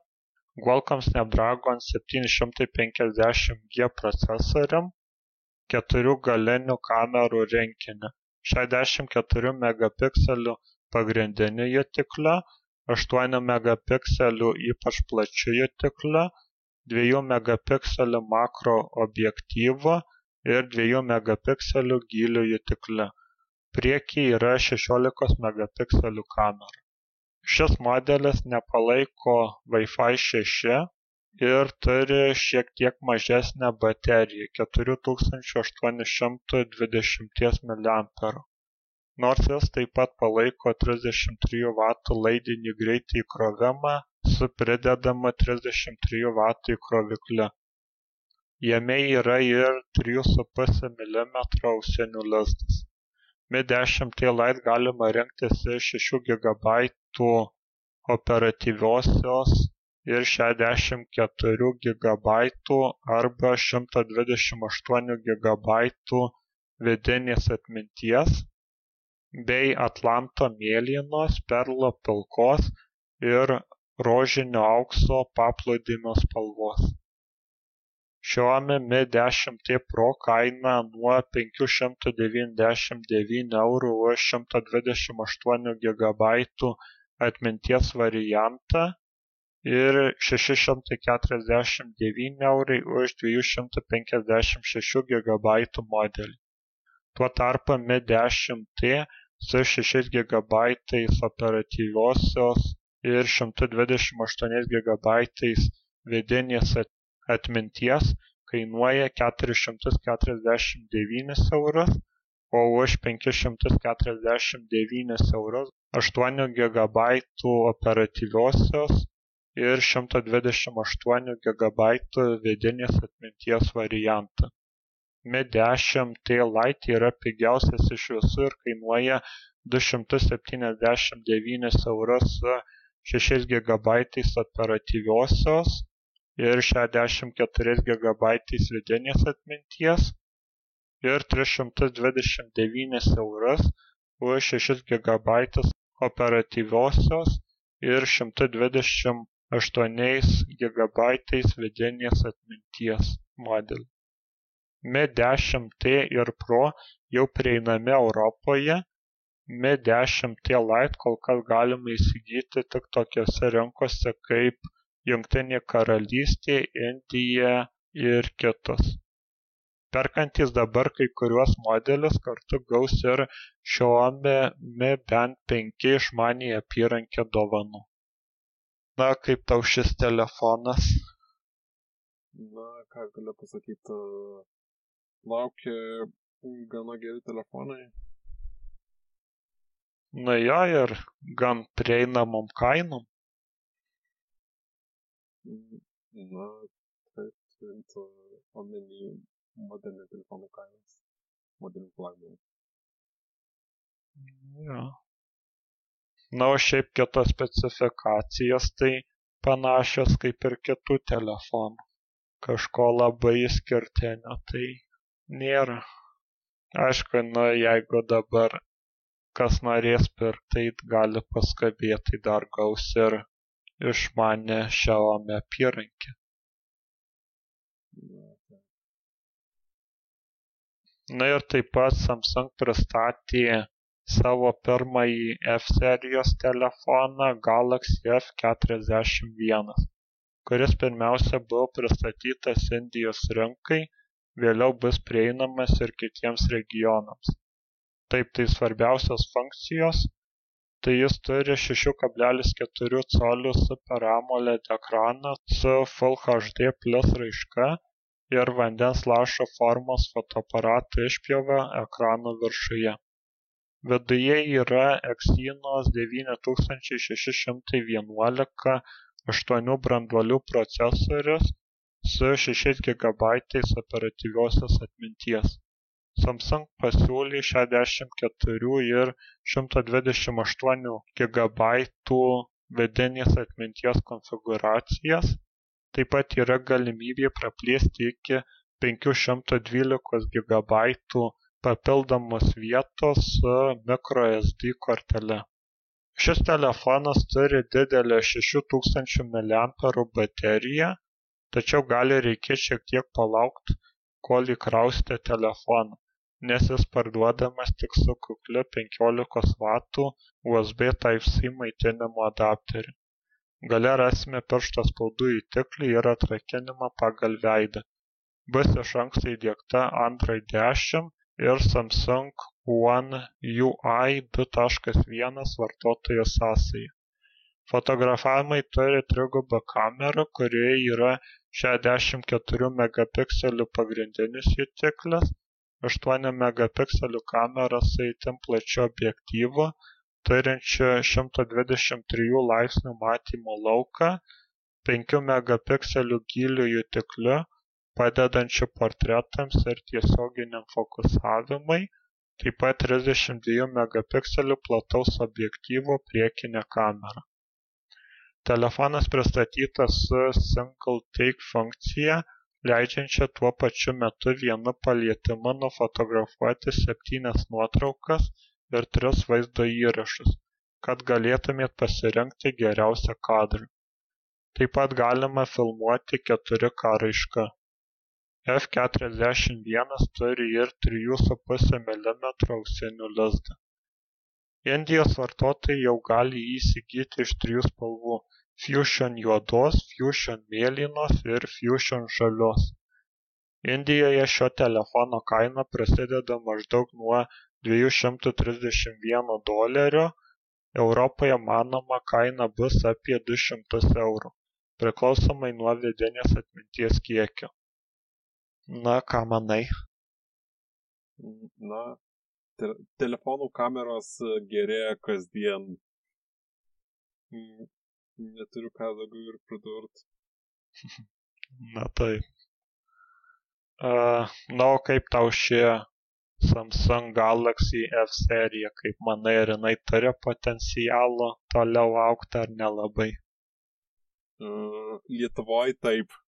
Speaker 1: Qualcomm Snapdragon 750G procesorium keturių galinių kamerų šešiasdešimt keturių megapikselių pagrindiniu jutikliu aštuonių megapikselių ypač plačiu jutikliu dviejų megapikselių makro objektyvu ir dviejų megapikselių gylio jutikliu priekyje yra šešiolikos megapikselių kamera šis modelis nepalaiko Wi-Fi šeši ir turi šiek tiek mažesnę bateriją keturių tūkstančių aštuonių šimtų dvidešimties miliamperų nors jis taip pat palaiko 33 W laidinį greitį įkrovimą su pridedamu 33 W įkrovikliu. Jame yra ir 3,5 mm ausinių lizdas. Mi 10T Lite galima rinktis iš 6 GB operatyviosios ir šešiasdešimt keturių gigabaitų arba šimto dvidešimt aštuonių gigabaitų vidinės atminties bei atlanto mėlynos perlo pilkos ir rožinio aukso paplūdimio spalvos Xiaomi Mi 10T Pro kaina nuo 599 eurų už 128 GB atminties variantą ir šeši šimtai keturiasdešimt devyni eurai už dviejų šimtų penkiasdešimt šešių gigabaitų modelį. Tuo tarpu Mi 10T su šešiais gigabaitais operatyviosios ir 128 gigabaitais vidinės atminties kainuoja 449 eurus, o už 549 eurus 8 gigabaitų operatyviosios ir 128 GB vidinės atminties variantą. Mi 10T Lite yra pigiausias iš visų ir kainuoja 279 eurus su 6 GB operatyviosios ir 64 GB vidinės atminties ir 329 eurus už 6 GB operatyviosios ir 120 aštuoniais gigabaitais vidinės atminties modelį. Mi 10T ir Pro jau prieinami Europoje, Mi 10T Lite kol kas galima įsigyti tik tokiose rinkose kaip Jungtinė karalystė, Indija ir kitos. Perkantys dabar kai kuriuos modelius kartu gaus ir Xiaomi Mi Band 5 išmaniąją apyrankę dovanų. Na, kaip tau šis telefonas?
Speaker 2: Na, ką galiu pasakyti, laukia gana geri telefonai.
Speaker 1: Na jo, ir gan prieinamom kainom.
Speaker 2: Na, taip, turint omeny modernių telefonų kainas, modernių flagmanų.
Speaker 1: Jo na o šiaip kitos specifikacijos tai panašios kaip ir kitų telefonų. Kažko labai išskirtinio tai nėra. Aišku nu jeigu dabar kas norės pirkt tai gali paskubėt tai dar gaus ir išmanią Xiaomi apyrankę na ir taip pat Samsung pristatė savo pirmąjį F serijos telefoną Galaxy F41, kuris pirmiausia buvo pristatytas Indijos rinkai, vėliau bus prieinamas ir kitiems regionams. Taip tai svarbiausios funkcijos tai jis turi 6,4 colių Super AMOLED ekraną su Full HD plus raiška ir vandens lašo formos fotoaparato išpjova ekrano viršuje. Viduje yra Exynos 9611 8 branduolių procesorius su 6 GB operatyviosios atminties samsung pasiūlė šešiasdešimt keturių ir šimto dvidešimt aštuonių gigabaitų vidinės atminties konfigūracijas taip pat yra galimybė praplėsti iki penkių šimtų dvylikos gigabaitų papildomos vietos su microSD kortele. Šis telefonas turi didelę 6000 mAh bateriją, tačiau gali reikėti šiek tiek palaukti, kol įkrausite telefoną nes jis parduodamas tik su kukliu penkiolikos vatų usb type c maitinimo adapteriu. Gale rasime piršto atspaudų jutiklį ir atrakinimą pagal veidą. Bus iš anksto įdiegta android 10 ir samsung one ui 2.1 vartotojo sąsaja. Fotografavimai turi trigubą kamerą kurioje yra 64 megapikselių pagrindinis jutiklis aštuonių megapikselių kamera su itin plačiu objektyvu turinčiu 123 laipsnių matymo lauką, 5 megapikselių gylio jutikliu, padedančiu portretams ir tiesioginiam fokusavimui, taip pat 32 megapikselių plataus objektyvo priekinė kamera. Telefonas pristatytas su Single Take funkcija leidžiančia tuo pačiu metu vienu palietimu nufotografuoti septynias nuotraukas ir tris vaizdo įrašus, kad galėtumėt pasirinkti geriausią kadrą. Taip pat galima filmuoti 4K raiška. F41 turi ir 3,5 mm auksinių lizdą. Indijos vartotojai jau gali jį įsigyti iš trijų spalvų Fusion juodos, Fusion mėlynos ir Fusion žalios. Indijoje šio telefono kaina prasideda maždaug nuo 231 dolerio, Europoje manoma kaina bus apie 200 eurų, priklausomai nuo vidinės atminties kiekio. Na, ką manai?
Speaker 2: Na, te telefonų kameros gerėja kasdien. Neturiu ką daugiau ir pridurti. [laughs]
Speaker 1: Na taip. Uh, na, o kaip tau šie Samsung Galaxy F serija, kaip manai, ar jinai turi potencialo toliau aukti ar nelabai?
Speaker 2: Uh, Lietuvoje taip.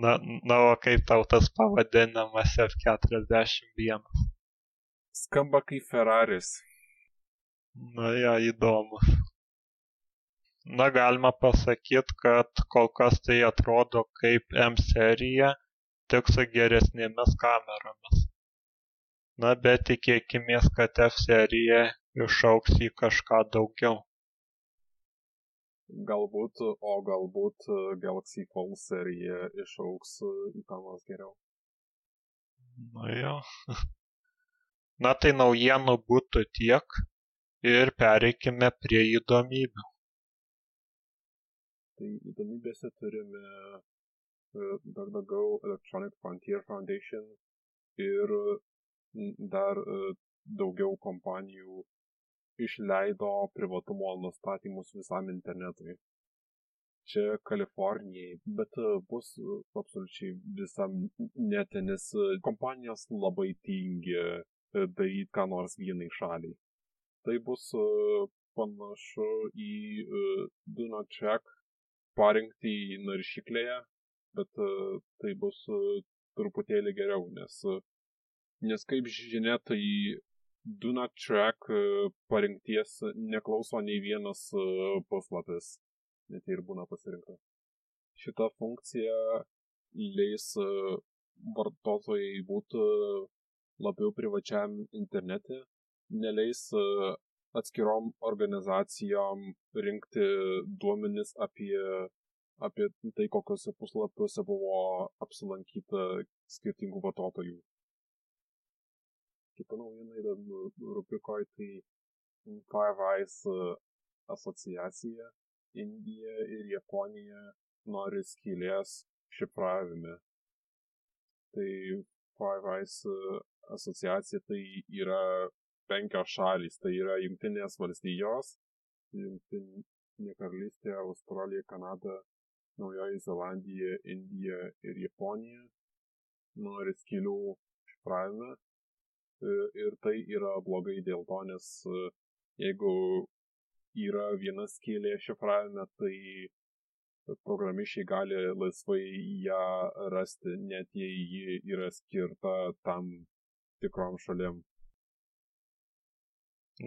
Speaker 1: Na, na, o kaip tau tas pavadinimas F41?
Speaker 2: Skamba kaip Ferraris.
Speaker 1: Na, ja, įdomus na galima pasakyt kad kol kas tai atrodo kaip M serija tik su geresnėmis kameromis. Na bet tikėkimės kad F serija išaugs į kažką daugiau.
Speaker 2: Galbūt o galbūt Galaxy Fold serija išaugs į ką nors geriau.
Speaker 1: Na jo. [laughs] Na tai naujienų būtų tiek. Ir pereikime prie įdomybių
Speaker 2: tai įdomybėse turime DuckDuckGo Electronic Frontier Foundation ir dar daugiau kompanijų išleido privatumo nustatymus visam internetui. Čia Kalifornijai, bet bus absoliučiai visam nete, nes kompanijos labai tingi daryti ką nors vienai šaliai. Tai bus panašu į Do Not Check parinkti naršyklėje, bet e, tai bus e, truputėlį geriau, nes, e, nes kaip žinia, tai Do Not Track parinkties neklauso nei vienas puslapis, net ir būna pasirinkta. Šita funkcija leis vartotojai būti labiau privačiam internete, neleis atskirom organizacijom rinkti duomenis apie, apie tai, kokiuose puslapiuose buvo apsilankyta skirtingų vartotojų. Kita naujiena yra rubrikoje, tai Five Eyes asociacija Indija ir Japonija nori skylės šifravime. Tai Five Eyes asociacija tai yra penkios šalys, tai yra Junktinės valstijos, Junktinė karalystė, Australija, Kanada, Naujoji Zelandija, Indija ir Japonija nori skylių šifravime. Ir tai yra blogai dėl to, nes jeigu yra viena skylė šifravime, tai programišiai gali laisvai ją rasti, net jei ji yra skirta tam tikrom šalim.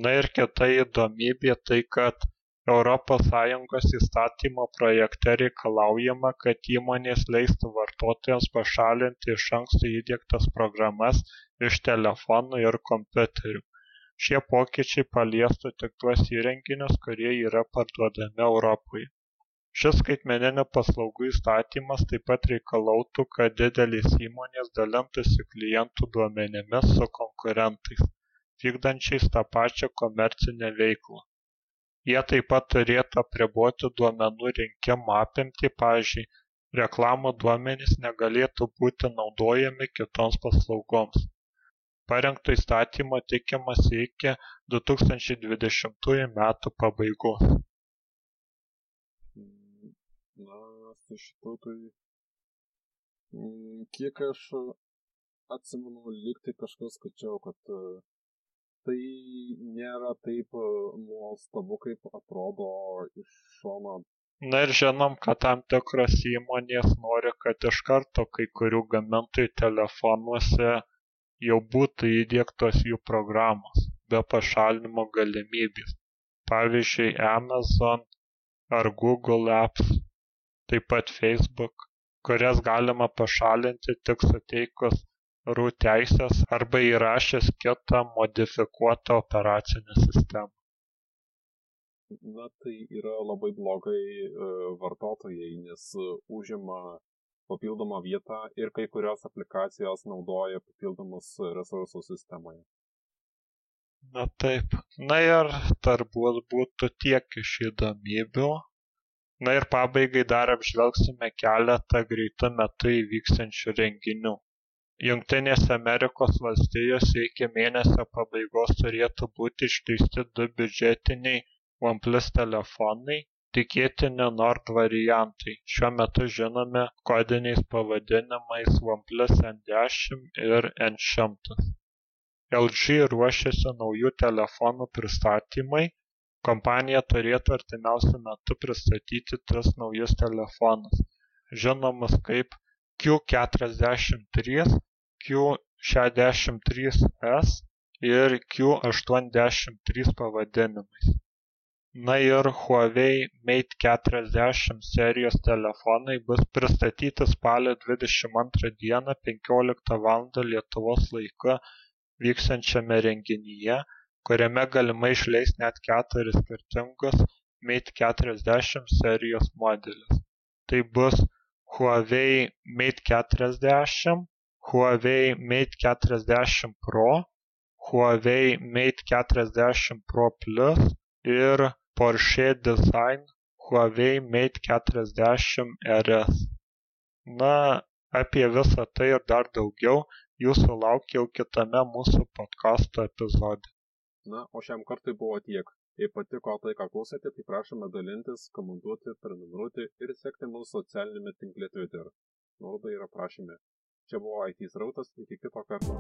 Speaker 1: Na ir kita įdomybė tai, kad ES įstatymo projekte reikalaujama, kad įmonės leistų vartotojams pašalinti iš anksto įdėktas programas iš telefonų ir kompiuterių. Šie pokyčiai paliestų tik tuos įrenginius, kurie yra parduodami Europoje. Šis skaitmeninių paslaugų įstatymas taip pat reikalautų, kad didelės įmonės dalintųsi klientų duomenimis su konkurentais, vykdančiais tą pačią komercinę veiklą. Jie taip pat turėtų apriboti duomenų rinkimo apimtį, pavyzdžiui, reklamų duomenys negalėtų būti naudojami kitoms paslaugoms parengto įstatymo tikimasi iki 2020 metų pabaigos.
Speaker 2: Na, su šitu tai mm, kiek aš atsimenu, liktai kažkas skaičiau, kad tai nėra taip e, nuostabu, kaip atrodo iš šono.
Speaker 1: Na ir žinom, kad tam tikros įmonės nori, kad iš karto kai kurių gamintojų telefonuose jau būtų įdiegtos jų programos be pašalinimo galimybės pavyzdžiui amazon ar google apps taip pat facebook kurias galima pašalinti tik suteikus root teises arba įrašius kitą modifikuotą operacinę sistemą.
Speaker 2: Na tai yra labai blogai e, vartotojai, nes užima papildomą vietą ir kai kurios aplikacijos naudoja papildomus resursus sistemoje.
Speaker 1: Na taip. Na ir turbūt būtų tiek iš įdomybių. Na ir pabaigai dar apžvelgsime keletą greitų metų įvyksiančių renginių. Junktinėse Amerikos valstijose iki mėnesio pabaigos turėtų būti išleisti du biudžetiniai OnePlus telefonai tikėtini nord variantai. Šiuo metu žinomi kodiniais pavadinimais oneplus n dešimt ir n šimtas lg ruošiasi naujų telefonų pristatymui. Kompanija turėtų artimiausiu metu pristatyti tris naujus telefonus. Žinomus kaip Q43, Q63S ir Q83 pavadinimais. Na ir huawei mate keturiasdešimt serijos telefonai bus pristatyti spalio dvidešimt antrą dieną penkioliktą valandą lietuvos laiku vyksiančiame renginyje kuriame galimai išleis net keturis skirtingus mate keturiasdešimt serijos modelius. Tai bus huawei mate keturiasdešimt huawei mate keturiasdešimt pro huawei mate keturiasdešimt pro plus ir Porsche Design Huawei Mate keturiasdešimt RS. Na, apie visą tai ir dar daugiau jūsų laukia jau kitame mūsų podkasto epizode.
Speaker 2: Na, o šiam kartui buvo tiek. Jei patiko tai, ką klausėte, tai prašome dalintis, komentuoti, prenumeruoti ir sekti mūsų socialinėme tinkle Twitter. Nuoroda yra prašyme. Čia buvo IT srautas, iki kito karto.